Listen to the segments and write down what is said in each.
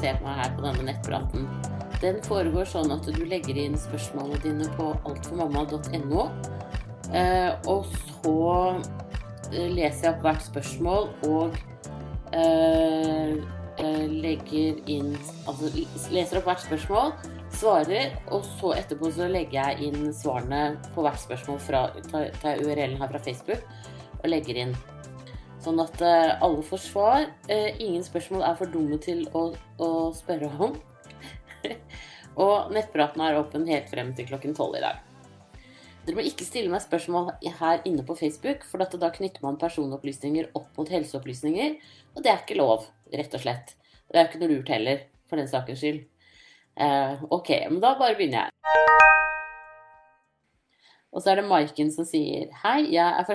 ser på meg her på denne nettpraten, den foregår sånn at du legger inn spørsmålene dine på altformamma.no. Eh, og så eh, leser jeg opp hvert spørsmål og eh, legger inn Altså leser opp hvert spørsmål, svarer, og så etterpå så legger jeg inn svarene på hvert spørsmål fra tar URL-en her fra Facebook og legger inn. Sånn at eh, alle får svar. Eh, ingen spørsmål er for dumme til å, å spørre om. og nettpraten er åpen helt frem til klokken tolv i dag. Dere må ikke stille meg spørsmål her inne på Facebook, for da knytter man personopplysninger opp mot helseopplysninger, og det er ikke lov, rett og slett. Det er ikke noe lurt heller, for den sakens skyld. Eh, ok, men da bare begynner jeg. Og så er det Maiken som sier Hei, jeg er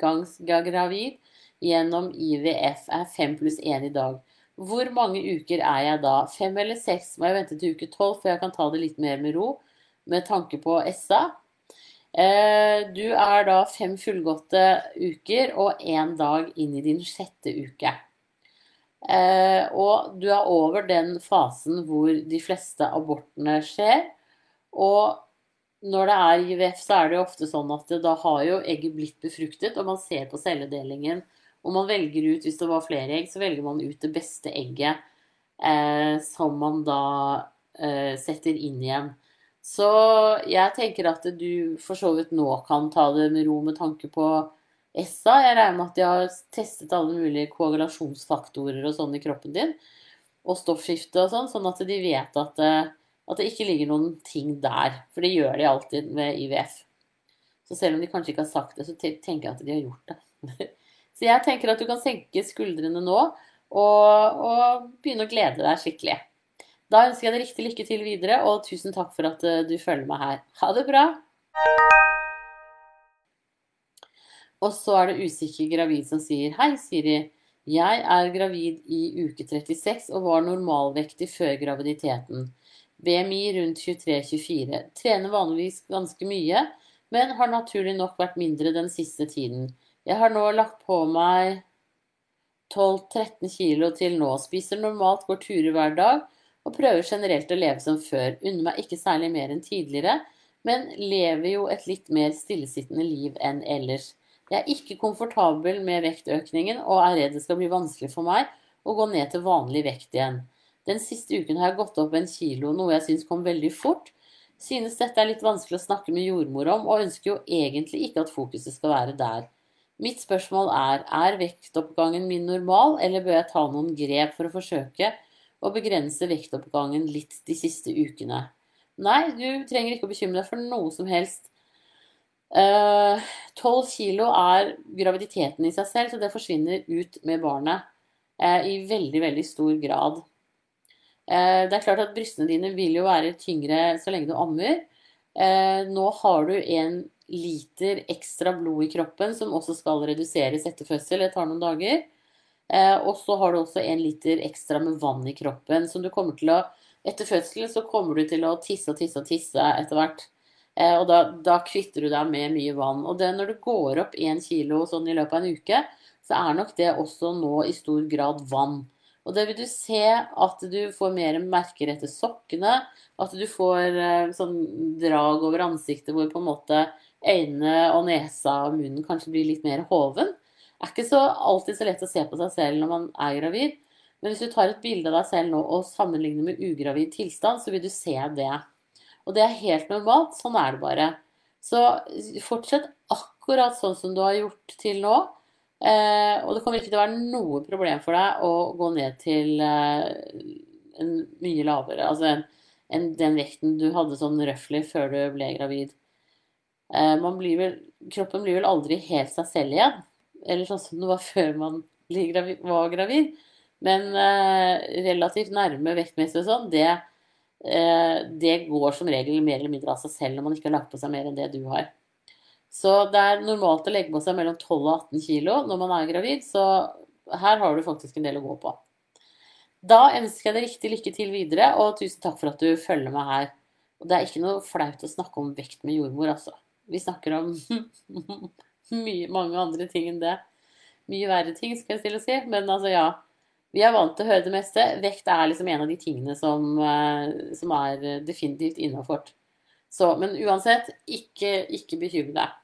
førstegangsgravid gjennom IVF, er fem pluss én i dag. Hvor mange uker er jeg da? Fem eller seks? Må jeg vente til uke tolv før jeg kan ta det litt mer med ro, med tanke på SA? Eh, du er da fem fullgåtte uker og én dag inn i din sjette uke. Eh, og du er over den fasen hvor de fleste abortene skjer. Og når det er IVF, så er det jo ofte sånn at da har jo egget blitt befruktet, og man ser på celledelingen. Og man velger ut, hvis det var flere egg, så velger man ut det beste egget eh, som man da eh, setter inn igjen. Så jeg tenker at du for så vidt nå kan ta det med ro med tanke på ESSA. Jeg regner med at de har testet alle mulige koagulasjonsfaktorer og sånn i kroppen din. Og stoffskifte og sånn, sånn at de vet at eh, at det ikke ligger noen ting der. For det gjør de alltid med IVF. Så selv om de kanskje ikke har sagt det, så tenker jeg at de har gjort det. Så jeg tenker at du kan senke skuldrene nå og, og begynne å glede deg skikkelig. Da ønsker jeg deg riktig lykke til videre, og tusen takk for at eh, du følger meg her. Ha det bra! Og så er det usikker gravid som sier Hei, Siri. Jeg er gravid i uke 36 og var normalvektig før graviditeten. BMI rundt 23-24. Trener vanligvis ganske mye, men har naturlig nok vært mindre den siste tiden. Jeg har nå lagt på meg 12-13 kilo til nå. Spiser normalt, går turer hver dag og prøver generelt å leve som før. Unner meg ikke særlig mer enn tidligere, men lever jo et litt mer stillesittende liv enn ellers. Jeg er ikke komfortabel med vektøkningen og er redd det skal bli vanskelig for meg å gå ned til vanlig vekt igjen. Den siste uken har jeg gått opp en kilo, noe jeg syns kom veldig fort. Synes dette er litt vanskelig å snakke med jordmor om, og ønsker jo egentlig ikke at fokuset skal være der. Mitt spørsmål er er vektoppgangen min normal, eller bør jeg ta noen grep for å forsøke å begrense vektoppgangen litt de siste ukene? Nei, du trenger ikke å bekymre deg for noe som helst. Eh, tolv kilo er graviditeten i seg selv, så det forsvinner ut med barnet uh, i veldig, veldig stor grad. Eh, det er klart at brystene dine vil jo være tyngre så lenge du ammer. Eh, nå har du en liter ekstra blod i kroppen som også skal reduseres etter fødsel. Det tar noen dager. Eh, og så har du også en liter ekstra med vann i kroppen. som du kommer til å Etter fødselen så kommer du til å tisse og tisse og tisse etter hvert. Og da, da kvitter du deg med mye vann. Og det, når du går opp én kilo sånn i løpet av en uke, så er nok det også nå i stor grad vann. Og det vil du se at du får mer merker etter sokkene. At du får eh, sånn drag over ansiktet hvor på en måte øynene og nesa og munnen kanskje blir litt mer hoven. Det er ikke så alltid så lett å se på seg selv når man er gravid. Men hvis du tar et bilde av deg selv nå og sammenligner med ugravid tilstand, så vil du se det. Og det er helt normalt. Sånn er det bare. Så fortsett akkurat sånn som du har gjort til nå. Eh, og det kommer ikke til å være noe problem for deg å gå ned til eh, en mye lavere Altså enn en, den vekten du hadde sånn røftlig før du ble gravid. Eh, blir vel, kroppen blir vel aldri helt seg selv igjen. Eller sånn som det var før man var gravid. Men eh, relativt nærme vektmessig og sånn, det, eh, det går som regel mer eller mindre av seg selv når man ikke har lagt på seg mer enn det du har. Så det er normalt å legge på seg mellom 12 og 18 kilo når man er gravid, så her har du faktisk en del å gå på. Da ønsker jeg deg riktig lykke til videre, og tusen takk for at du følger meg her. Og det er ikke noe flaut å snakke om vekt med jordmor, altså. Vi snakker om mye, mange andre ting enn det. Mye verre ting, skal jeg stille og si. Men altså, ja. Vi er vant til å høre det meste. Vekt er liksom en av de tingene som, eh, som er definitivt innafor. Men uansett, ikke, ikke bekymre deg.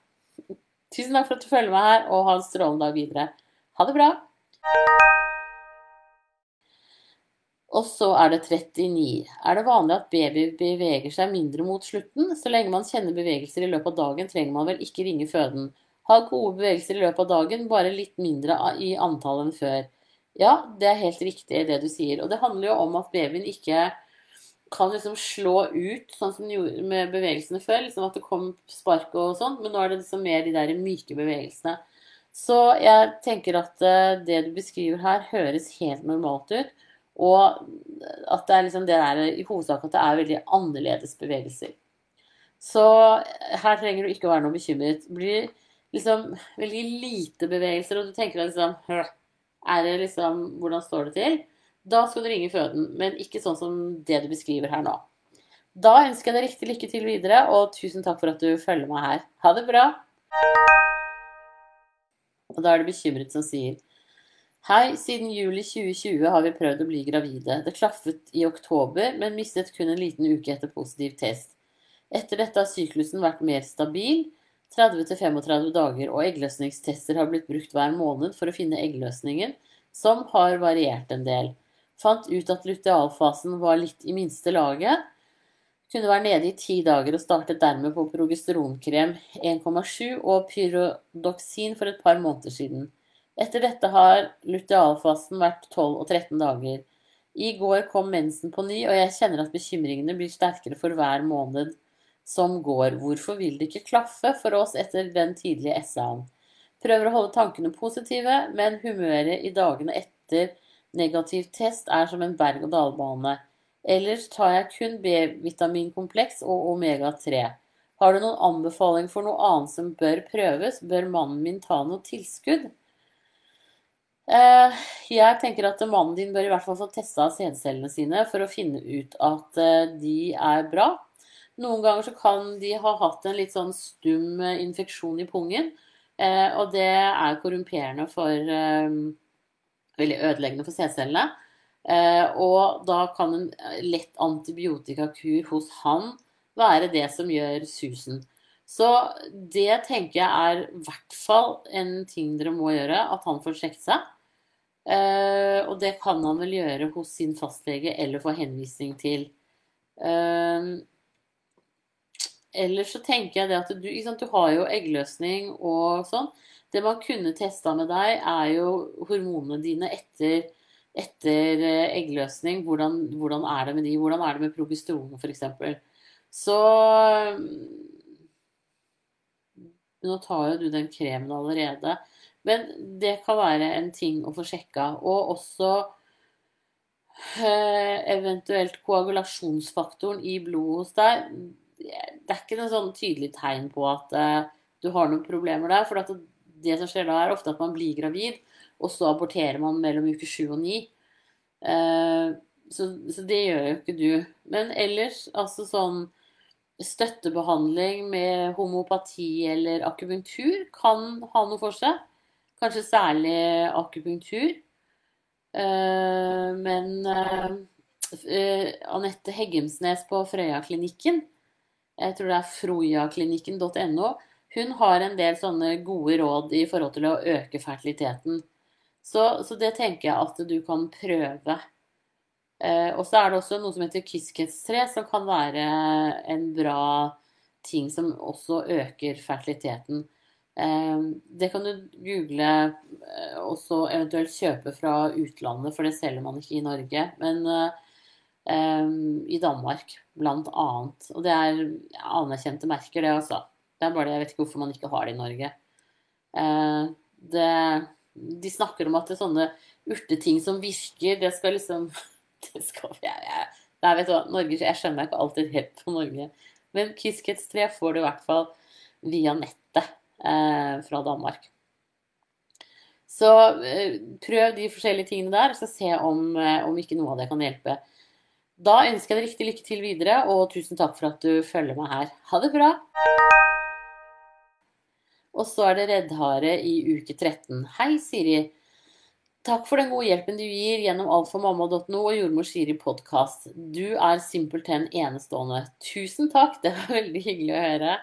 Tusen takk for at du følger meg her, og ha en strålende dag videre. Ha det bra! Og så er det 39. Er det vanlig at baby beveger seg mindre mot slutten? Så lenge man kjenner bevegelser i løpet av dagen, trenger man vel ikke ringe føden. Ha gode bevegelser i løpet av dagen, bare litt mindre i antall enn før. Ja, det er helt riktig det du sier. Og det handler jo om at babyen ikke kan liksom slå ut, sånn som den gjorde med bevegelsene før. liksom At det kom spark og sånn. Men nå er det liksom mer de der myke bevegelsene. Så jeg tenker at eh, det du beskriver her, høres helt normalt ut. Og at det er liksom det der i hovedsak at det er veldig annerledes bevegelser. Så her trenger du ikke å være noe bekymret. Det Blir liksom veldig lite bevegelser, og du tenker deg liksom Er det liksom Hvordan står det til? Da skal du ringe føden, men ikke sånn som det du beskriver her nå. Da ønsker jeg deg riktig lykke til videre, og tusen takk for at du følger meg her. Ha det bra! Og da er det bekymret som sier Hei, siden juli 2020 har vi prøvd å bli gravide. Det klaffet i oktober, men mistet kun en liten uke etter positiv test. Etter dette har syklusen vært mer stabil, 30-35 dager, og eggløsningstester har blitt brukt hver måned for å finne eggløsningen, som har variert en del. Fant ut at lutealfasen var litt i minste laget. Kunne være nede i ti dager og startet dermed på progesteronkrem 1,7 og pyrodoksin for et par måneder siden. Etter dette har lutealfasen vært 12 og 13 dager. I går kom mensen på ny, og jeg kjenner at bekymringene blir sterkere for hver måned som går. Hvorfor vil det ikke klaffe for oss etter den tidlige SA-en? Prøver å holde tankene positive, men humøret i dagene etter negativ test er som en berg-og-dal-bane. Ellers tar jeg kun B-vitaminkompleks og omega-3. Har du noen anbefaling for noe annet som bør prøves? Bør mannen min ta noe tilskudd? Eh, jeg tenker at mannen din bør i hvert fall få testa sædcellene sine for å finne ut at eh, de er bra. Noen ganger så kan de ha hatt en litt sånn stum eh, infeksjon i pungen. Og det er korrumperende for Veldig ødeleggende for sædcellene. Og da kan en lett antibiotikakur hos han være det som gjør susen. Så det tenker jeg er i hvert fall en ting dere må gjøre, at han får sjekket seg. Uh, og det kan han vel gjøre hos sin fastlege eller få henvisning til. Ellers så tenker jeg det at du, sant, du har jo eggløsning og sånn. Det man kunne testa med deg, er jo hormonene dine etter, etter eh, eggløsning. Hvordan, hvordan, er det med de? Hvordan er det med progesteron f.eks.? Så Nå tar jo du den kremen allerede. Men det kan være en ting å få sjekka. Og også eh, eventuelt koagulasjonsfaktoren i blodet hos deg. Det er ikke noe sånn tydelig tegn på at eh, du har noen problemer der. For det som skjer da, er ofte at man blir gravid, og så aborterer man mellom uke sju og ni. Eh, så, så, det gjør jo ikke du. Men ellers, altså sånn støttebehandling med homopati eller akupunktur kan ha noe for seg. Kanskje særlig akupunktur. Eh, men eh, Anette Heggemsnes på Frøyaklinikken, jeg tror det er frojaklinikken.no, hun har en del sånne gode råd i forhold til å øke fertiliteten. Så, så det tenker jeg at du kan prøve. og så er det også noe som heter kissketstre, som kan være en bra ting som også øker fertiliteten. Eh, det kan du google eh, og så eventuelt kjøpe fra utlandet, for det selger man ikke i Norge. Men um, i Danmark, blant annet. Og det er anerkjente merker, det altså. Det er bare det jeg vet ikke hvorfor man ikke har det i Norge. Eh, det, de snakker om at det er sånne urteting som virker, det skal liksom det skal, jeg, jeg, Nei, vet du hva, Norge, jeg skjønner ikke alltid helt på Norge. Men Kiskets 3 får du i hvert fall via nettet eh, fra Danmark. Så eh, prøv de forskjellige tingene der, så se om, eh, om, ikke noe av det kan hjelpe. Da ønsker jeg deg riktig lykke til videre, og tusen takk for at du følger meg her. Ha det bra! Og så er det reddhare i uke 13. Hei, Siri. Takk for den gode hjelpen du gir gjennom altformamma.no og Jordmor Siri podkast. Du er simpelthen enestående. Tusen takk, det var veldig hyggelig å høre.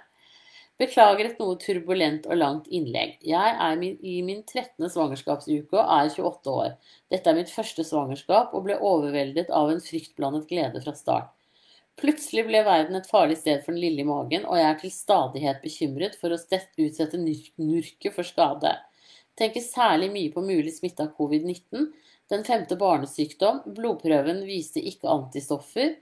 Beklager et noe turbulent og langt innlegg. Jeg er i min 13. svangerskapsuke og er 28 år. Dette er mitt første svangerskap og ble overveldet av en fryktblandet glede fra start. Plutselig ble verden et farlig sted for den lille i magen, og jeg er til stadighet bekymret for å utsette nurket for skade. Tenker særlig mye på mulig smitte av covid-19. Den femte barnesykdom. Blodprøven viste ikke antistoffer.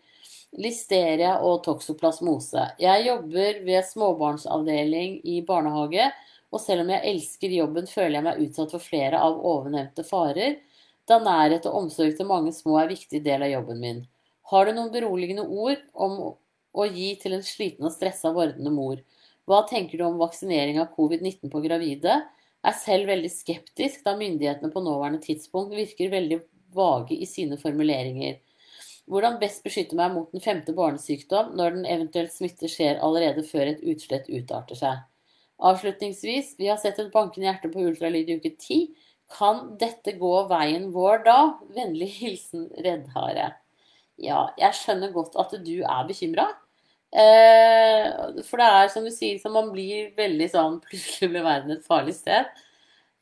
Listeria og toksoplasmose. Jeg jobber ved småbarnsavdeling i barnehage, og selv om jeg elsker jobben, føler jeg meg utsatt for flere av ovennevnte farer, da nærhet og omsorg til mange små er viktig del av jobben min. Har du noen beroligende ord om å gi til en sliten og stressa vordende mor? Hva tenker du om vaksinering av covid-19 på gravide? er selv veldig skeptisk, da myndighetene på nåværende tidspunkt virker veldig vage i sine formuleringer. Hvordan best beskytte meg mot den femte barnesykdom når den eventuelt smitte skjer allerede før et utslett utarter seg. Avslutningsvis, vi har sett et bankende hjerte på ultralyd i uke ti. Kan dette gå veien vår da? Vennlig hilsen Reddhare. Ja, jeg skjønner godt at du er bekymra. Eh, for det er som du sier, så man blir veldig sånn Plutselig blir verden et farlig sted.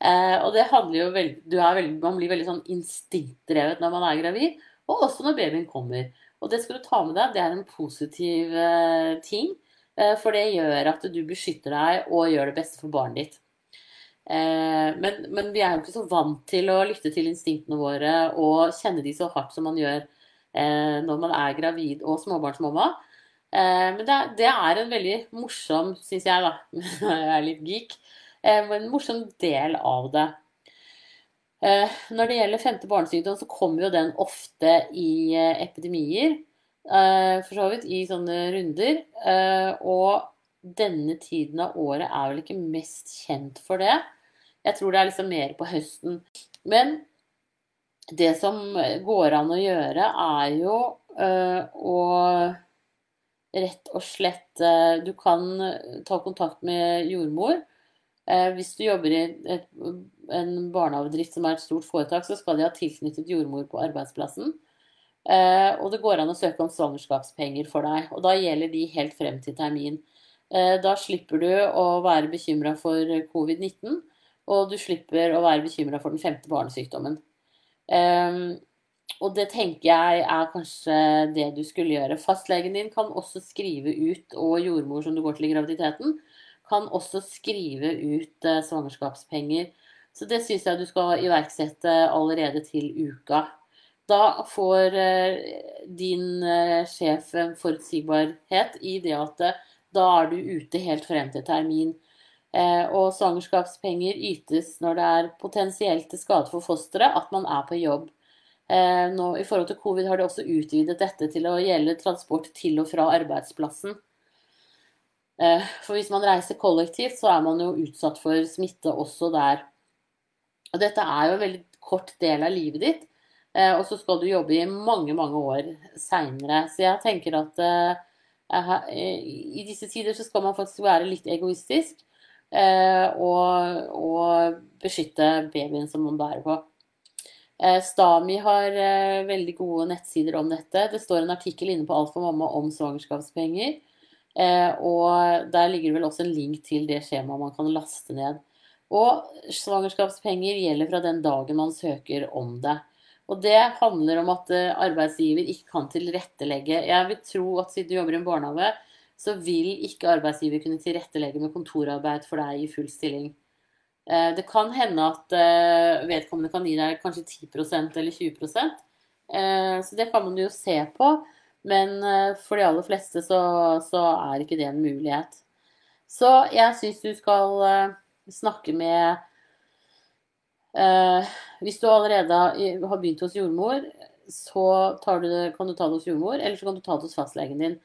Eh, og det handler jo veldig, veldig Man blir veldig sånn instinktdrevet når man er gravid, og også når babyen kommer. Og det skal du ta med deg. Det er en positiv eh, ting. Eh, for det gjør at du beskytter deg og gjør det beste for barnet ditt. Eh, men, men, vi er jo ikke så vant til å lytte til instinktene våre og kjenne de så hardt som man gjør når man er gravid og småbarnsmamma. Eh, men det, er en veldig morsom, syns jeg, da, jeg er litt geek, eh, en morsom del av det. Eh, når det gjelder femte barnesykdom, så kommer jo den ofte i epidemier. For så vidt i sånne runder. Og denne tiden av året er vel ikke mest kjent for det. Jeg tror det er liksom mer på høsten. Men det som går an å gjøre, er jo å rett og slett eh, Du kan eh, ta kontakt med jordmor. Eh, hvis du jobber i et, en barnehagedrift som er et stort foretak, så skal de ha tilknyttet jordmor på arbeidsplassen. Og det går an å søke om svangerskapspenger for deg. Og da gjelder de helt frem til termin. Da slipper du å være bekymra for covid-19, og du slipper å være bekymra for den femte barnesykdommen. Og det tenker jeg er kanskje det du skulle gjøre. Fastlegen din kan også skrive ut, og jordmor som du går til i graviditeten, kan også skrive ut eh, svangerskapspenger. Så det syns jeg du skal iverksette allerede til uka. Da får eh, din eh, sjef forutsigbarhet i det at eh, da er du ute helt frem til termin. Eh, og svangerskapspenger ytes når det er potensielt til skade for fosteret at man er på jobb. Eh, nå, I forhold til covid har de også utvidet dette til å gjelde transport til og fra arbeidsplassen. Eh, for hvis man reiser kollektivt, så er man jo utsatt for smitte også der. Og dette er jo en veldig kort del av livet ditt, og så skal du jobbe i mange, mange år seinere. Så jeg tenker at i disse tider så skal man faktisk være litt egoistisk og, og beskytte babyen som man bærer på. Eh, Stami har eh, veldig gode nettsider om dette. Det står en artikkel inne på Alt for mamma om svangerskapspenger. Eh, og der ligger det vel også en link til det skjemaet man kan laste ned. Og svangerskapspenger gjelder fra den dagen man søker om det. Og det handler om at arbeidsgiver ikke kan tilrettelegge. Jeg vil tro at siden du jobber i en barnehage, så vil ikke arbeidsgiver kunne tilrettelegge med kontorarbeid for deg i full stilling. Eh, det kan hende at eh, vedkommende kan gi deg kanskje 10% eller 20 eh, Så det kan man jo se på. Men for de aller fleste så, så er ikke det en mulighet. Så jeg syns du skal snakke med Hvis du allerede har begynt hos jordmor, så du kan du ta det hos jordmor, eller så kan du ta det hos fastlegen din.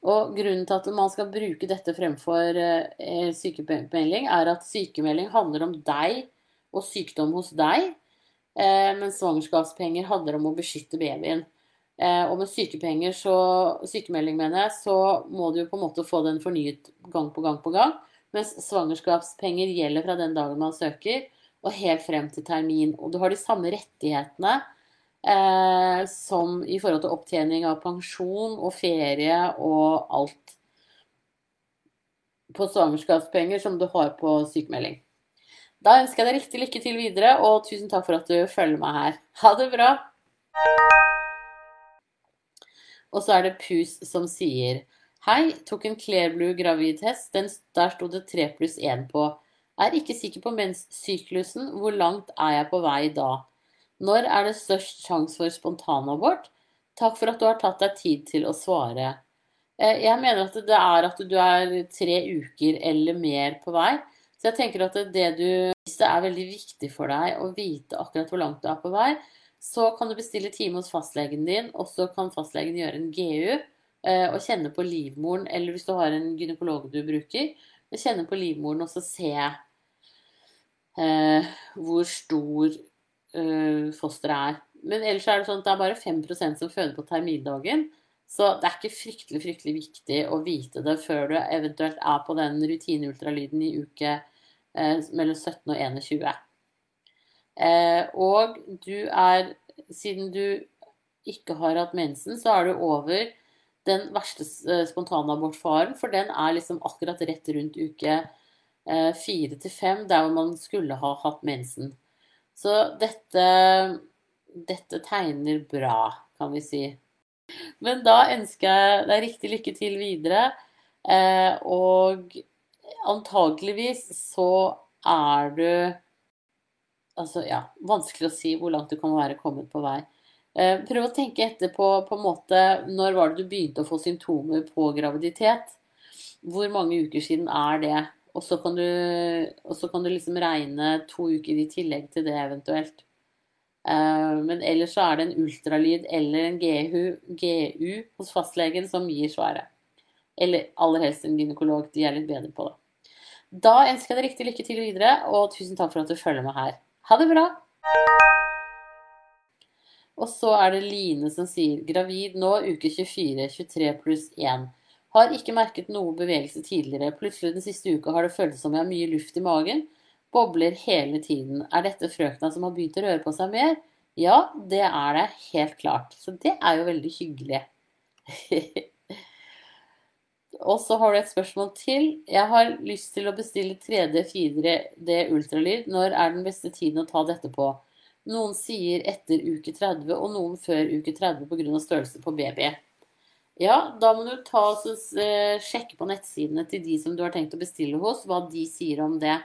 Og grunnen til at man skal bruke dette fremfor eh, sykemelding, er at sykemelding handler om deg og sykdom hos deg, eh, mens svangerskapspenger handler om å beskytte babyen. Eh, og med sykepenger, så, sykemelding mener jeg, så må du jo på en måte få den fornyet gang på gang på gang. Mens svangerskapspenger gjelder fra den dagen man søker, og helt frem til termin. Og du har de samme rettighetene eh, som i forhold til opptjening av pensjon og ferie og alt på svangerskapspenger som du har på sykemelding. Da ønsker jeg deg riktig lykke til videre, og tusen takk for at du følger meg her. Ha det bra! Og så er det Pus som sier Hei, tok en Clearblue gravidtest. Der sto det 3 pluss 1 på. Er ikke sikker på menssyklusen. Hvor langt er jeg på vei da? Når er det størst sjanse for spontanabort? Takk for at du har tatt deg tid til å svare. Eh, jeg mener at det er at du er tre uker eller mer på vei. Så jeg tenker at det du Hvis det er veldig viktig for deg å vite akkurat hvor langt du er på vei, så kan du bestille time hos fastlegen din, og så kan fastlegen gjøre en GU eh, og kjenne på livmoren, eller hvis du har en gynekolog du bruker, kjenne på livmoren og så se eh, hvor stor eh, fosteret er. Men ellers er det sånn at det er bare 5% som føder på termindagen. Så det er ikke fryktelig fryktelig viktig å vite det før du eventuelt er på den rutineultralyden i uke eh, mellom 17 og 21. Eh, og du er Siden du ikke har hatt mensen, så er du over den verste eh, spontanabortfaren, for den er liksom akkurat rett rundt uke eh, fire til fem, der man skulle ha hatt mensen. Så dette, dette tegner bra, kan vi si. Men da ønsker jeg deg riktig lykke til videre. Eh, og antageligvis så er du Altså, ja, vanskelig å si hvor langt du kan være kommet på vei. Eh, prøv å tenke etter på, på en måte Når var det du begynte å få symptomer på graviditet? Hvor mange uker siden er det? Og så kan kan du liksom regne to uker i tillegg til det eventuelt. Eh, men ellers så er det en ultralyd eller en GU, GU hos fastlegen som gir svaret. Eller aller helst en gynekolog. De er litt bedre på det. Da ønsker jeg deg riktig lykke til videre, og tusen takk for at du følger med her. Ha det bra! Og så er det Line som sier gravid nå, uke 24, 23 pluss 1. Har ikke merket noe bevegelse tidligere. Plutselig den siste uka har det føltes som jeg har mye luft i magen bobler hele tiden. Er dette frøkna som har begynt å røre på seg mer? Ja, det er det helt klart. Så det er jo veldig hyggelig. og så har du et spørsmål til. Jeg har lyst til å bestille 3D, 4D ultralyd. Når er den beste tiden å ta dette på? Noen sier etter uke 30, og noen før uke 30 pga. størrelse på baby. Ja, da må du ta og eh, sjekke på nettsidene til de som du har tenkt å bestille hos, hva de sier om det.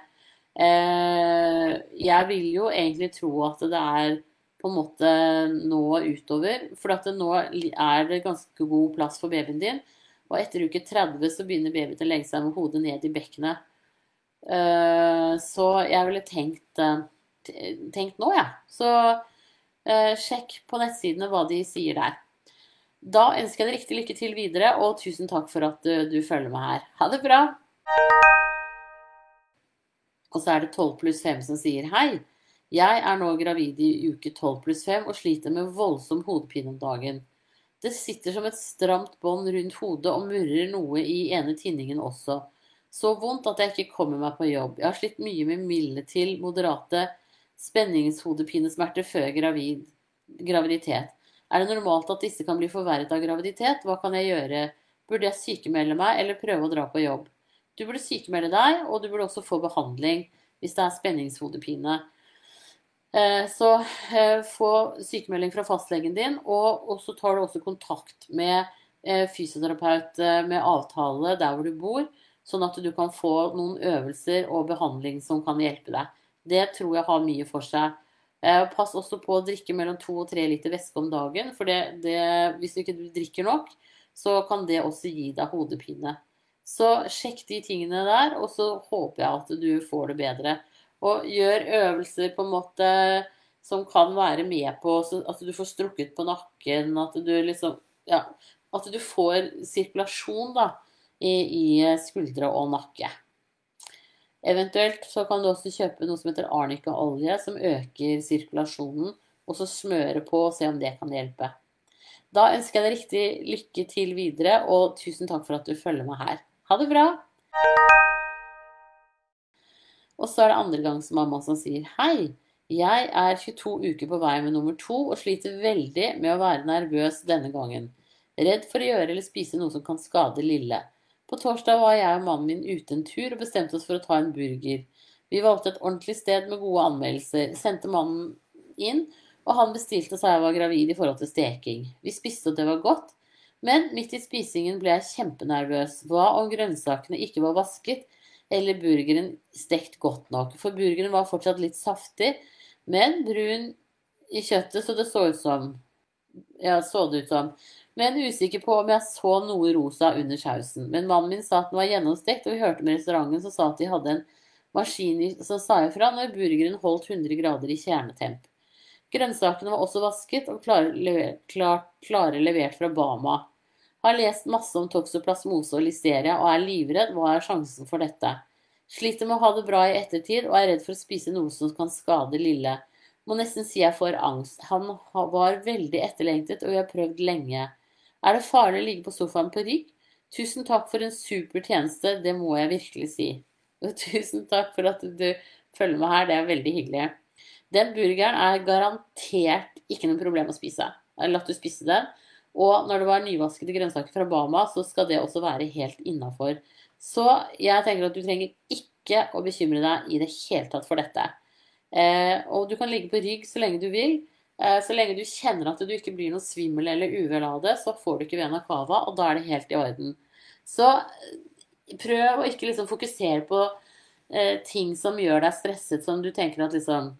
Eh, jeg vil jo egentlig tro at det er på en måte nå utover. For at nå er det ganske god plass for babyen din. Og etter uke 30 så begynner babyen å legge seg med hodet ned i bekkenet. Eh, så jeg ville tenkt, tenkt nå, jeg. Ja. Så sjekk på nettsidene hva de sier der. Da ønsker jeg deg riktig lykke til videre, og tusen takk for at du, du følger med her. Ha det bra! Og så er det 12 pluss 5 som sier hei. Jeg er nå gravid i uke 12 pluss 5 og sliter med voldsom hodepine om dagen. Det sitter som et stramt bånd rundt hodet og murrer noe i ene tinningen også. Så vondt at jeg ikke kommer meg på jobb. Jeg har slitt mye med milde til moderate spenningshodepinesmerter før gravid, graviditet. Er det normalt at disse kan bli forverret av graviditet? Hva kan jeg gjøre? Burde jeg sykemelde meg eller prøve å dra på jobb? Du burde sykemelde deg, og du burde også få behandling hvis det er spenningshodepine. Eh, så eh, få sykemelding fra fastlegen din, og så tar du også kontakt med eh, fysioterapeut med avtale der hvor du bor, sånn at du kan få noen øvelser og behandling som kan hjelpe deg. Det tror jeg har mye for seg. Pass også på å drikke mellom to og tre liter væske om dagen, for det, det, hvis du ikke drikker nok, så kan det også gi deg hodepine. Så sjekk de tingene der, og så håper jeg at du får det bedre. Og gjør øvelser på en måte som kan være med på at du får strukket på nakken, at du liksom Ja, at du får sirkulasjon da, i, i skuldre og nakke. Eventuelt så kan du også kjøpe noe som heter arnica-olje, som øker sirkulasjonen, og så smøre på og se om det kan hjelpe. Da ønsker jeg deg riktig lykke til videre, og tusen takk for at du følger meg her. Ha det bra! Og så er det andregangsmamma som sier hei. Jeg er 22 uker på vei med nummer to og sliter veldig med å være nervøs denne gangen. Redd for å gjøre eller spise noe som kan skade lille. På torsdag var jeg og mannen min ute en tur og bestemte oss for å ta en burger. Vi valgte et ordentlig sted med gode anmeldelser, sendte mannen inn, og han bestilte seg jeg var gravid i forhold til steking. Vi spiste og det var godt, men midt i spisingen ble jeg kjempenervøs. Hva om grønnsakene ikke var vasket, eller burgeren stekt godt nok? For burgeren var fortsatt litt saftig, men brun i kjøttet, så det så ut som Ja, så det ut som. Men usikker på om jeg så noe rosa under sausen. Men mannen min sa at den var gjennomstekt, og vi hørte med restauranten som sa at de hadde en maskin som sa ifra når burgeren holdt 100 grader i kjernetemp. Grønnsakene var også vasket og klare, levert, klar, klare levert fra Bama. Har lest masse om toksoplasmose og listeria og er livredd. Hva er sjansen for dette? Sliter med å ha det bra i ettertid og er redd for å spise noe som kan skade lille. Må nesten si jeg får angst. Han var veldig etterlengtet, og vi har prøvd lenge. Er det farlig å ligge på sofaen på rygg? Tusen takk for en super tjeneste, det må jeg virkelig si. Og tusen takk for at du følger med her, det er veldig hyggelig. Den burgeren er garantert ikke noe problem å spise. Jeg har latt du spise den. Og når det var nyvaskede grønnsaker fra Bama, så skal det også være helt innafor. Så jeg tenker at du trenger ikke å bekymre deg i det hele tatt for dette. Eh, og du kan ligge på rygg så lenge du vil. Eh, så lenge du kjenner at du ikke blir noe svimmel eller uvel av det, så får du ikke vena cava, og da er det helt i orden. Så eh, prøv å ikke liksom fokusere på eh, ting som gjør deg stresset, som du tenker at liksom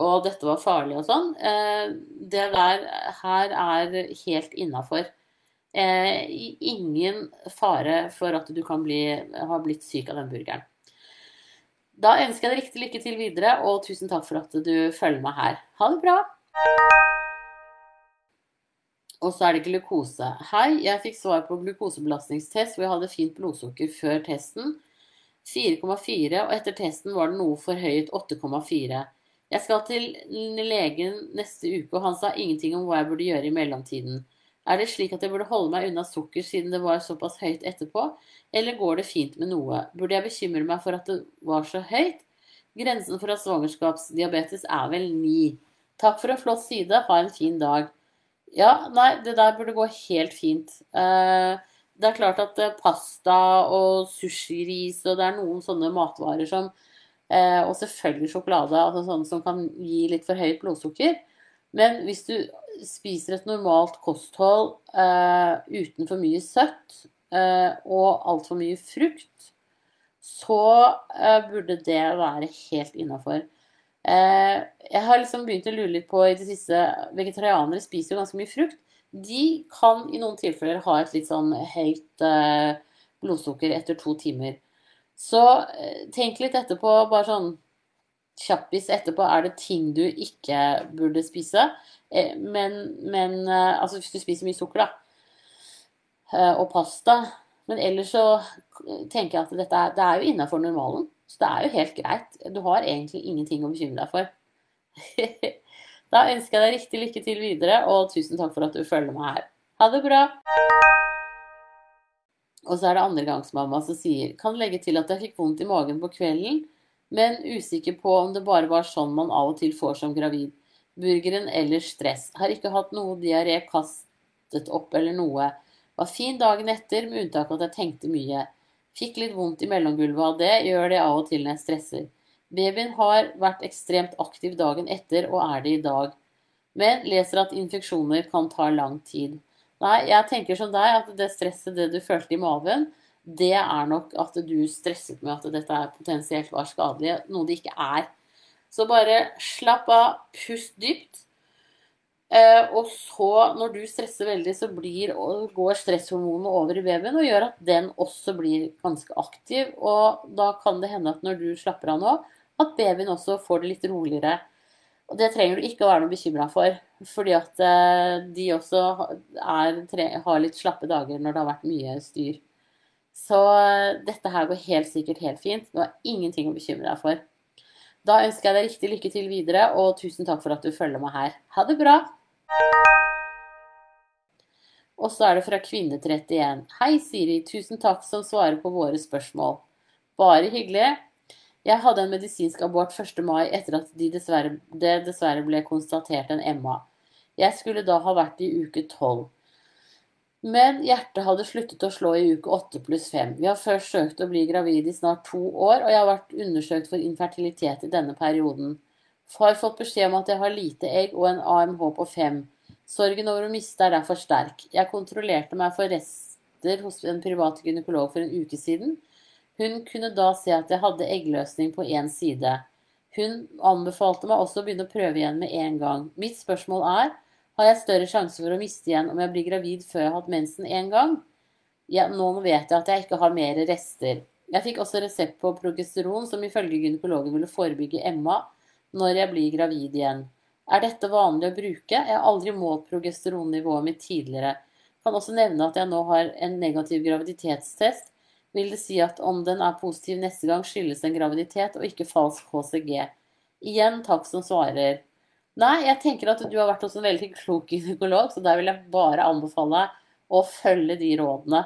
Å, dette var farlig og sånn. Det der her er helt innafor. Ingen fare for at du kan bli, ha blitt syk av den burgeren. Da ønsker jeg deg riktig lykke til videre, og tusen takk for at du følger meg her. Ha det bra! Og så er det glukose. Hei, jeg fikk svar på glukosebelastningstest hvor jeg hadde fint blodsukker før testen. 4,4, og etter testen var det noe forhøyet 8,4. Jeg skal til legen neste uke, og han sa ingenting om hva jeg burde gjøre i mellomtiden. Er det slik at jeg burde holde meg unna sukker siden det var såpass høyt etterpå, eller går det fint med noe? Burde jeg bekymre meg for at det var så høyt? Grensen for at svangerskapsdiabetes er vel ni. Takk for en flott side, ha en fin dag. Ja, nei, det der burde gå helt fint. Eh, det er klart at eh, pasta og sushiris og det er noen sånne matvarer som eh, Og selvfølgelig sjokolade, altså sånne som kan gi litt for høyt blodsukker. Men hvis du spiser et normalt kosthold uten for mye søtt og altfor mye frukt, så burde det være helt innafor. Uh, jeg har liksom begynt å lure litt på i det siste Vegetarianere spiser jo ganske mye frukt. De kan i noen tilfeller ha et litt sånn høyt blodsukker etter to timer. Så tenk litt etterpå, bare sånn kjappis etterpå, er det ting du ikke burde spise? Eh, men, men eh, Altså hvis du spiser mye sukker, da, eh, og pasta Men ellers så tenker jeg at dette det er jo innafor normalen. Så det er jo helt greit. Du har egentlig ingenting å bekymre deg for. da ønsker jeg deg riktig lykke til videre, og tusen takk for at du følger meg her. Ha det bra! Og så er det andregangsmamma som sier Kan legge til at jeg fikk vondt i magen på kvelden, men usikker på om det bare var sånn man av og til får som gravid burgeren eller stress. Har ikke hatt noe diaré kastet opp eller noe. Var fin dagen etter, med unntak av at jeg tenkte mye. Fikk litt vondt i mellomgulvet av det, gjør det av og til når jeg stresser. Babyen har vært ekstremt aktiv dagen etter, og er det i dag. Men leser at infeksjoner kan ta lang tid. Nei, jeg tenker som deg, at det stresset, det du følte i maven, det er nok at du stresset med at dette potensielt var skadelig, noe det ikke er. Så bare slapp av, pust dypt. Eh, og så, når du stresser veldig, så blir, går stresshormonene over i babyen og gjør at den også blir ganske aktiv. Og da kan det hende at når du slapper av nå, at babyen også får det litt roligere. Og det trenger du ikke å være noe bekymra for, fordi at eh, de også er, har litt slappe dager når det har vært mye styr. Så eh, dette her går helt sikkert helt fint. Du har ingenting å bekymre deg for. Da ønsker jeg deg riktig lykke til videre, og tusen takk for at du følger meg her. Ha det bra! Og så er det fra Kvinne31. Hei, Siri. Tusen takk som svarer på våre spørsmål. Bare hyggelig. Jeg hadde en medisinsk abort 1. mai etter at de dessverre, det dessverre ble konstatert en MA. Jeg skulle da ha vært i uke 12. Men hjertet hadde sluttet å slå i uke 8 pluss 5. Vi har først søkt å bli gravid i snart to år, og jeg har vært undersøkt for infertilitet i denne perioden. Far fått beskjed om at jeg har lite egg og en AMH på 5. Sorgen over å miste er derfor sterk. Jeg kontrollerte meg for rester hos en privat gynekolog for en uke siden. Hun kunne da se at jeg hadde eggløsning på én side. Hun anbefalte meg også å begynne å prøve igjen med en gang. Mitt spørsmål er har jeg større sjanse for å miste igjen om jeg blir gravid før jeg har hatt mensen én gang? Ja, nå vet jeg at jeg ikke har mer rester. Jeg fikk også resept på progesteron, som ifølge gynekologen ville forebygge MA når jeg blir gravid igjen. Er dette vanlig å bruke? Jeg har aldri målt progesteronnivået mitt tidligere. Kan også nevne at jeg nå har en negativ graviditetstest vil det si at om den er positiv neste gang, skyldes en graviditet og ikke falsk HCG. Igjen takk som svarer. Nei, jeg tenker at du har vært hos en veldig klok gynekolog, så der vil jeg bare anbefale deg å følge de rådene.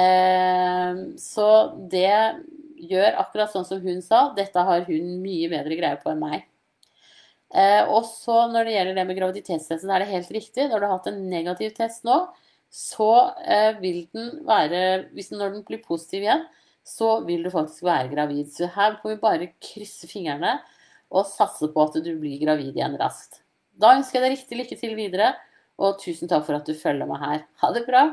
Eh, så det gjør akkurat sånn som hun sa. Dette har hun mye bedre greie på enn meg. Eh, og så når det gjelder det med graviditetstesten, er det helt riktig. Når du har hatt en negativ test nå, så eh, vil den være hvis Når den blir positiv igjen, så vil du faktisk være gravid. Så her får vi bare krysse fingrene og satse på at du blir gravid igjen raskt. Da ønsker jeg deg riktig lykke til videre, og tusen takk for at du følger meg her. Ha det bra!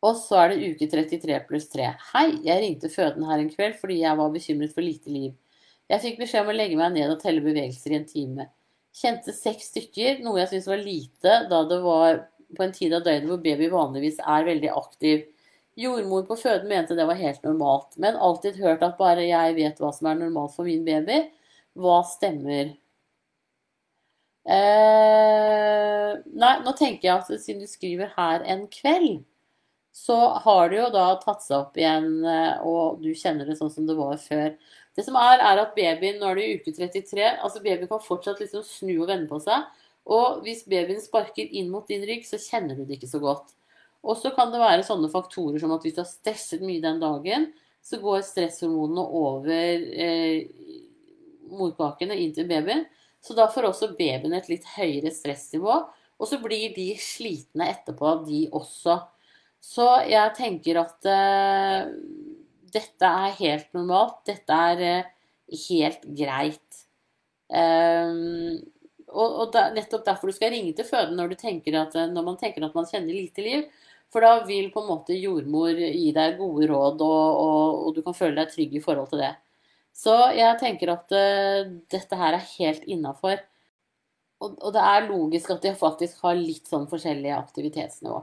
Og så er det uke 33 pluss 3. Hei, jeg ringte føden her en kveld fordi jeg var bekymret for lite liv. Jeg fikk beskjed om å legge meg ned og telle bevegelser i en time. Kjente seks stykker, noe jeg syntes var lite da det var på en tid av døgnet hvor baby vanligvis er veldig aktiv. Jordmor på føden mente det var helt normalt, men alltid hørt at bare jeg vet hva som er normalt for min baby. Hva stemmer? Eh, nei, nå tenker jeg at siden du skriver her en kveld, så har det jo da tatt seg opp igjen, eh, og du kjenner det sånn som det var før. Det som er, er at babyen nå er i uke 33 altså Babyen kan fortsatt liksom snu og vende på seg. Og hvis babyen sparker inn mot din rygg, så kjenner du det ikke så godt. Og så kan det være sånne faktorer som at hvis du har stresset mye den dagen, så går stresshormonene over eh, morkakene inn til babyen. Så da får også babyen et litt høyere stressnivå. Og så blir de slitne etterpå, de også. Så jeg tenker at uh, dette er helt normalt. Dette er uh, helt greit. Um, og, og da, nettopp derfor du skal ringe til føden når, at, når, man tenker at man kjenner lite liv. For da vil på en måte jordmor gi deg gode råd, og, og, og du kan føle deg trygg i forhold til det. Så jeg tenker at uh, dette her er helt innafor. Og, og, det er logisk at de faktisk har litt sånn forskjellig aktivitetsnivå.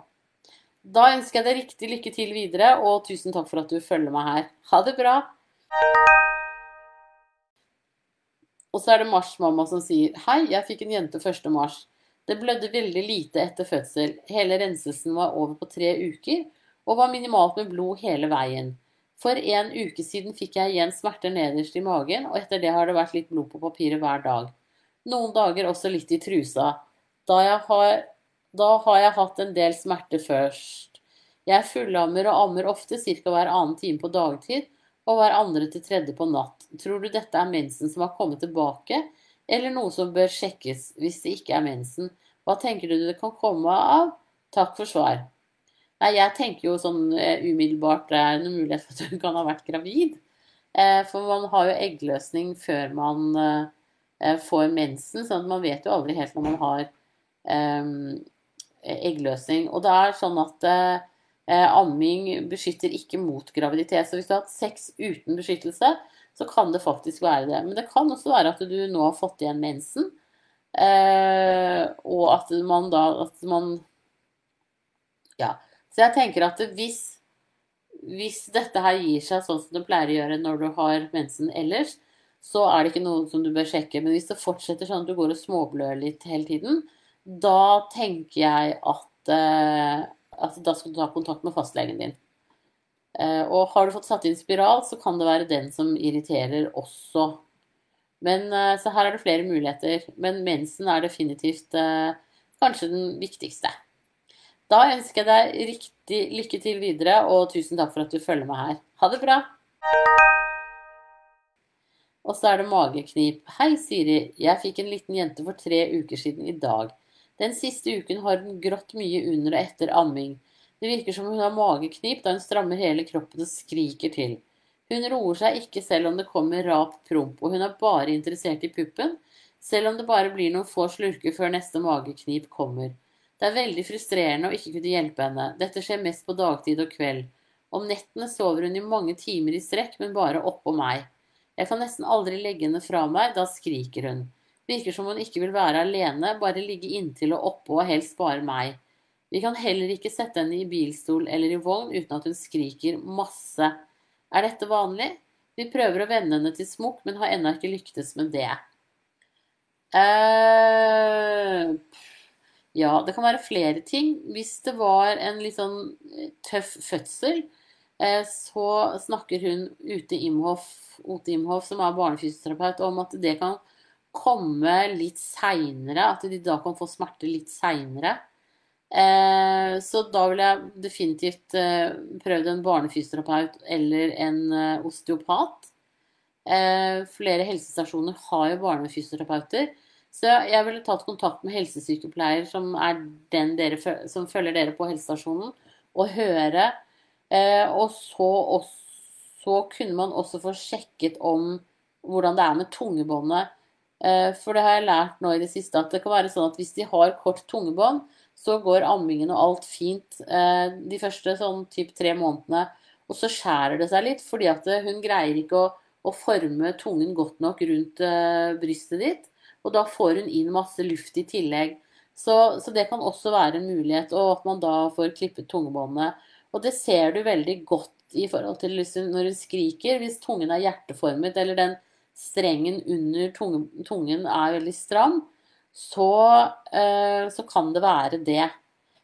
Da ønsker jeg deg riktig lykke til videre, og tusen takk for at du følger meg her. Ha det bra! Og så er det Mars-mamma som sier Hei, jeg fikk en jente 1. mars. Det blødde veldig lite etter fødsel. Hele renselsen var over på tre uker, og var minimalt med blod hele veien. For en uke siden fikk jeg igjen smerter nederst i magen, og etter det har det vært litt blod på papiret hver dag. Noen dager også litt i trusa. Da jeg har da har jeg hatt en del smerte først. Jeg fullammer og ammer ofte ca. hver annen time på dagtid og hver andre til tredje på natt. Tror du dette er mensen som har kommet tilbake, eller noe som bør sjekkes hvis det ikke er mensen? Hva tenker du det kan komme av? Takk for svar. Nei, jeg tenker jo sånn uh, umiddelbart det er en mulighet for at hun kan ha vært gravid. Uh, for man har jo eggløsning før man uh, får mensen, sånn at man vet jo aldri helt når man har eggløsning. Og det er sånn at eh, amming beskytter ikke mot graviditet. Så hvis du har hatt sex uten beskyttelse, så kan det faktisk være det. Men det kan også være at du nå har fått igjen mensen. Eh, og at man da at man Ja. Så jeg tenker at hvis, hvis dette her gir seg sånn som det pleier å gjøre når du har mensen ellers, så er det ikke noe som du bør sjekke. Men hvis det fortsetter sånn at du går og småblør litt hele tiden, da tenker jeg at, uh, at da skal du ta kontakt med fastlegen din. Uh, og har du fått satt inn spiral, så kan det være den som irriterer også. Men uh, Så her er det flere muligheter. Men mensen er definitivt kanskje den viktigste. Da ønsker jeg deg riktig lykke til videre, og tusen takk for at du følger meg her. Ha det bra! Og så er det mageknip. Hei, Siri. Jeg fikk en liten jente for tre uker siden i dag. Den siste uken har hun grått mye under og etter amming. Det virker som hun har mageknip da hun strammer hele kroppen og skriker til. Hun roer seg ikke selv om det kommer rap promp, og hun er bare interessert i puppen, selv om det bare blir noen få slurker før neste mageknip kommer. Det er veldig frustrerende å ikke kunne hjelpe henne. Dette skjer mest på dagtid og kveld. Om nettene sover hun i mange timer i strekk, men bare oppå meg. Jeg kan nesten aldri legge henne fra meg, da skriker hun. Virker som hun ikke vil være alene, bare ligge inntil og oppå og helst bare meg. Vi kan heller ikke sette henne i bilstol eller i vogn uten at hun skriker masse. Er dette vanlig? Vi prøver å vende henne til smokk, men har ennå ikke lyktes med det. Uh, ja, det kan være flere ting. Hvis det var en litt sånn tøff fødsel, uh, så snakker hun Ute Imhoff, Ote Imhoff, som er barnefysioterapeut, om at det kan komme litt seinere. At de da kan få smerte litt seinere. Eh, så da vil jeg definitivt eh, prøve en barnefysioterapeut eller en osteopat. Flere helsestasjoner har jo barnefysioterapeuter. Så jeg ville tatt kontakt med helsesykepleier, som er den dere, som følger dere på helsestasjonen, og høre Eh, og så, så, kunne man også få sjekket om hvordan det er med tungebåndet. Eh, for det har jeg lært nå i det siste, at det kan være sånn at hvis de har kort tungebånd, så går ammingen og alt fint eh, de første sånn typ tre månedene. Og så skjærer det seg litt, fordi at hun greier ikke å, å forme tungen godt nok rundt brystet ditt. Og da får hun inn masse luft i tillegg. Så, så, det kan også være en mulighet, og at man da får klippet tungebåndet. Og det ser du veldig godt i forhold til liksom når hun skriker. Hvis tungen er hjerteformet, eller den strengen under tungen er veldig stram, så, eh, så kan det være det.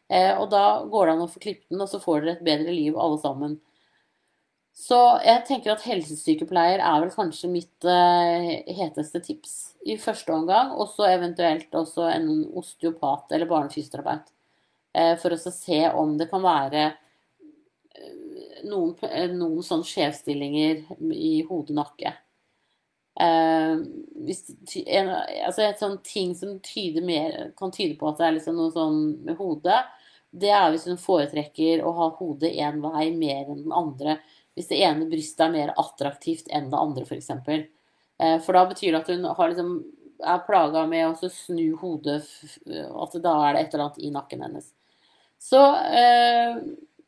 Eh, og da går det an å få klippet den, og så får dere et bedre liv alle sammen. Så jeg tenker at helsesykepleier er vel kanskje mitt uh, heteste tips i første omgang. Og så eventuelt også en osteopat eller barnefysioterapeut. For å se om det kan være noen, eh, noen sånne skjevstillinger i hode Eh, hvis, en, altså et sånt ting som mer, kan tyde på at det er liksom noe sånn med hodet, det er hvis hun foretrekker å ha hodet én vei mer enn den andre. Hvis det ene brystet er mer attraktivt enn det andre, f.eks. For, uh, for da betyr det at hun liksom, er plaga med å snu hodet, at da er det et eller annet i nakken hennes. Så uh,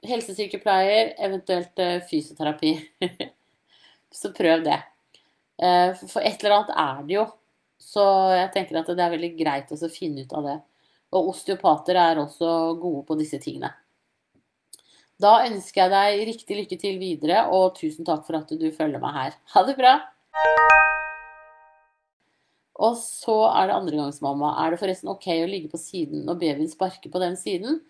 helsesykepleier, eventuelt fysioterapi. så prøv det. Eh, for et eller annet er det jo. Så jeg tenker at det er veldig greit å finne ut av det. Og osteopater er også gode på disse tingene. Da ønsker jeg deg riktig lykke til videre, og tusen takk for at du følger meg her. Ha det bra! Og så er det andregangsmamma. Er det forresten ok å ligge på siden når babyen sparker på den siden?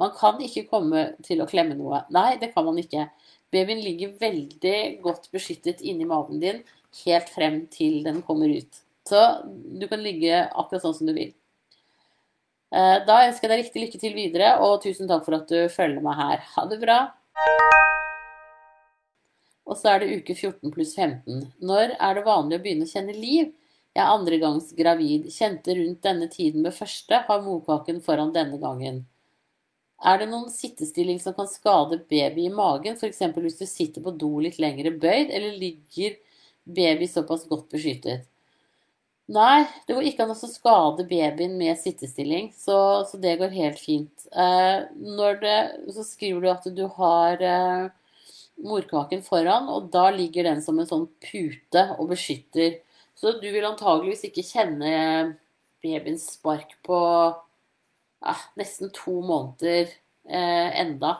Man kan ikke komme til å klemme noe. Nei, det kan man ikke. Babyen ligger veldig godt beskyttet inni magen din helt frem til den kommer ut. Så du kan ligge akkurat sånn som du vil. Eh, da ønsker jeg deg riktig lykke til videre, og tusen takk for at du følger meg her. Ha det bra! Og så er det uke 14 pluss 15. Når er det vanlig å begynne å kjenne liv? Jeg er andre gangs gravid. Kjente rundt denne tiden med første, har morkaken foran denne gangen. Er det noen sittestilling som kan skade baby i magen, f.eks. hvis du sitter på do litt lengre bøyd, eller ligger baby såpass godt beskyttet? Nei, det går ikke an å skade babyen med sittestilling, så, så det går helt fint. Eh, det, så skriver du at du har eh, morkaken foran, og da ligger den som en sånn pute og beskytter. Så du vil antageligvis ikke kjenne babyens spark på ah, nesten to måneder eh, enda.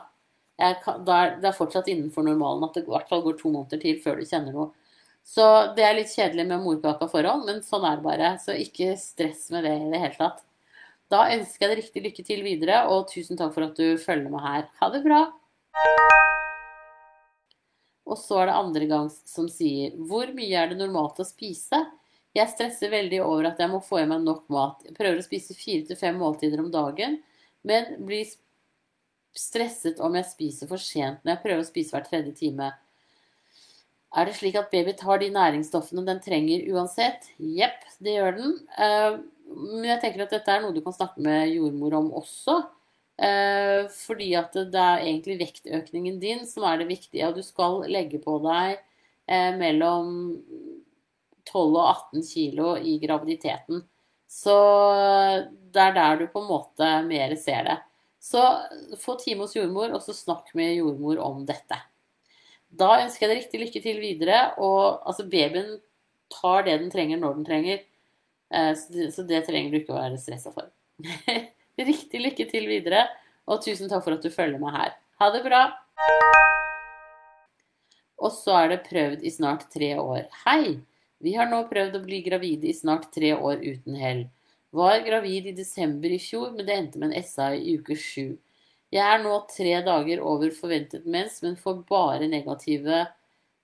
Kan, det, er, det er fortsatt innenfor normalen at det i hvert fall går to måneder til før du kjenner noe. Så det er litt kjedelig med morkaka forhånd, men sånn er det bare. Så ikke stress med det i det hele tatt. Da ønsker jeg deg riktig lykke til videre, og tusen takk for at du følger med her. Ha det bra! Og så er det andre gang som sier Hvor mye er det normalt å spise? Jeg stresser veldig over at jeg må få i meg nok mat. Jeg prøver å spise fire til fem måltider om dagen, men blir stresset om jeg spiser for sent når jeg prøver å spise hver tredje time. Er det slik at baby tar de næringsstoffene den trenger uansett? Jepp, det gjør den. Eh, men jeg tenker at dette er noe du kan snakke med jordmor om også. Eh, fordi at det er egentlig vektøkningen din som er det viktige. Og du skal legge på deg eh, mellom 12 og 18 kilo i graviditeten. Så det er der du på en måte mer ser det. Så få time hos jordmor, og så snakk med jordmor om dette. Da ønsker jeg deg riktig lykke til videre. Og altså, babyen tar det den trenger når den trenger. Eh, så det trenger du ikke å være stressa for. riktig lykke til videre, og tusen takk for at du følger meg her. Ha det bra! Og så er det prøvd i snart tre år. Hei! Vi har nå prøvd å bli gravide i snart tre år uten hell. Var gravid i desember i fjor, men det endte med en SA i uke sju. Jeg er nå tre dager over forventet mens, men får bare negative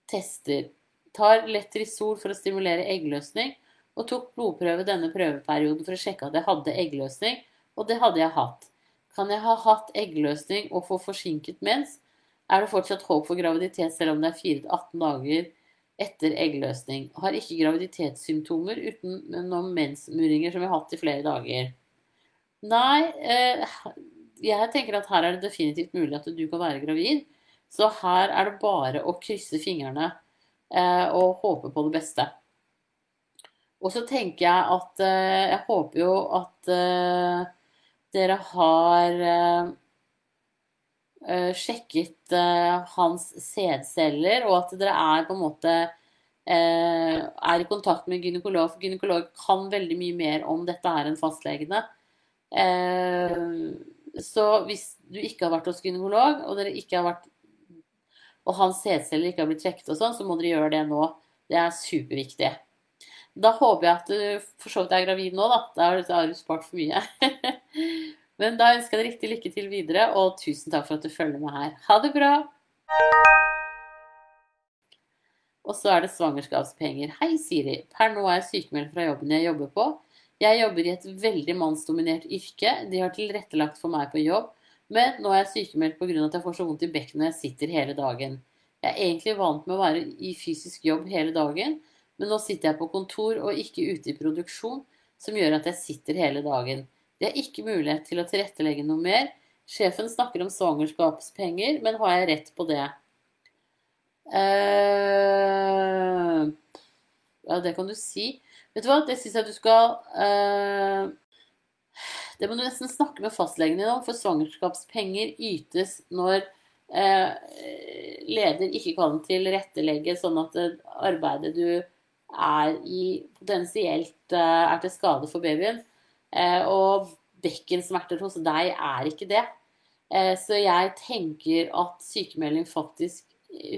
tester. Tar Letrisol for å stimulere eggløsning, og tok blodprøve denne prøveperioden for å sjekke at jeg hadde eggløsning, og det hadde jeg hatt. Kan jeg ha hatt eggløsning og få forsinket mens? Er det fortsatt håp for graviditet selv om det er 4-18 dager etter eggløsning? Har ikke graviditetssymptomer utenom mensmuringer som vi har hatt i flere dager. Nei, eh, jeg tenker at her er det definitivt mulig at du kan være gravid. Så her er det bare å krysse fingrene eh, og håpe på det beste. Og så tenker jeg at eh, Jeg håper jo at dere har sjekket eh, hans sædceller, og at dere er på en måte er i kontakt med gynekolog. For gynekolog kan veldig mye mer om dette her enn fastlegene. Eh, så hvis du ikke har vært hos gynekolog, og dere ikke har vært og hans sædceller ikke har blitt trukket sånn, så må dere gjøre det nå. Det er superviktig. Da håper jeg at du for så vidt er gravid nå, da. Da har du spart for mye. Men da ønsker jeg deg riktig lykke til videre, og tusen takk for at du følger med her. Ha det bra! Og så er det svangerskapspenger. Hei, Siri. Per nå er jeg sykemeldt fra jobben jeg jobber på. Jeg jobber i et veldig mannsdominert yrke. De har tilrettelagt for meg på jobb. Men nå er jeg sykemeldt pga. at jeg får så vondt i bekkenet når jeg sitter hele dagen. Jeg er egentlig vant med å være i fysisk jobb hele dagen, men nå sitter jeg på kontor og ikke ute i produksjon, som gjør at jeg sitter hele dagen. Det er ikke mulighet til å tilrettelegge noe mer. Sjefen snakker om svangerskapspenger, men har jeg rett på det? Uh, ja, det kan du si. Vet du hva, det syns jeg du skal uh, Det må du nesten snakke med fastlegen din om, for svangerskapspenger ytes når uh, leder ikke kan tilrettelegge sånn at arbeidet du er i, potensielt er til skade for babyen. Og bekkensmerter hos deg er ikke det. så jeg tenker at sykemelding faktisk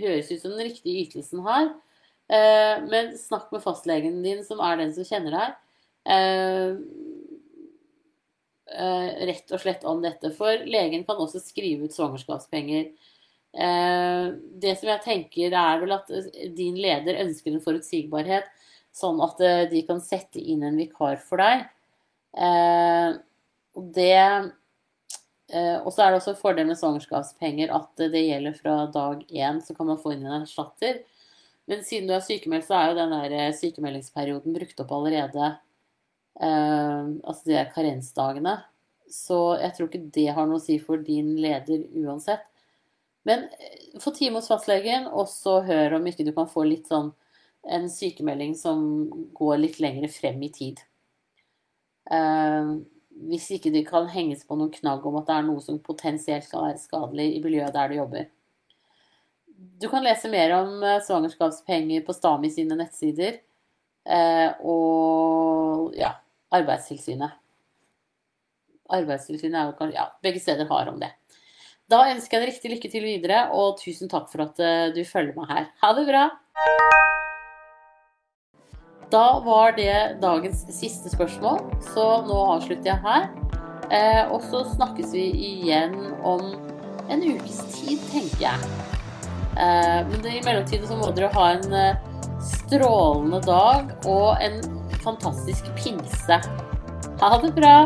høres ut som den riktige ytelsen her. Eh, men snakk med fastlegen din, som er den som kjenner deg. Eh, eh, rett og slett om dette. For legen kan også skrive ut svangerskapspenger. Det som jeg tenker, er vel at din leder ønsker en forutsigbarhet, sånn at de kan sette inn en vikar for deg. Og det og så er det også en fordel med svangerskapspenger at det gjelder fra dag én, så kan man få inn en erstatter. Men siden du er sykemeldt, så er jo den der eh, sykemeldingsperioden brukt opp allerede. Eh, altså de karensdagene. Så jeg tror ikke det har noe å si for din leder uansett. Men eh, få time hos fastlegen, og så hør om ikke du kan få litt sånn en sykemelding som går litt lenger frem i tid. Eh, hvis ikke det kan henges på noen knagg om at det er noe som potensielt skal være skadelig i miljøet der du jobber. Du kan lese mer om eh, svangerskapspenger på Stami sine nettsider. Eh, og ja, Arbeidstilsynet. Arbeidstilsynet er jo kanskje Ja, begge steder har om det. Da ønsker jeg deg riktig lykke til videre, og tusen takk for at du følger meg her. Ha det bra! Da var det dagens siste spørsmål, så nå avslutter jeg her. og så snakkes vi igjen om en ukes tid, tenker jeg. Eh, men i mellomtiden så må dere ha en eh, strålende dag og en fantastisk pinse. Ha det bra!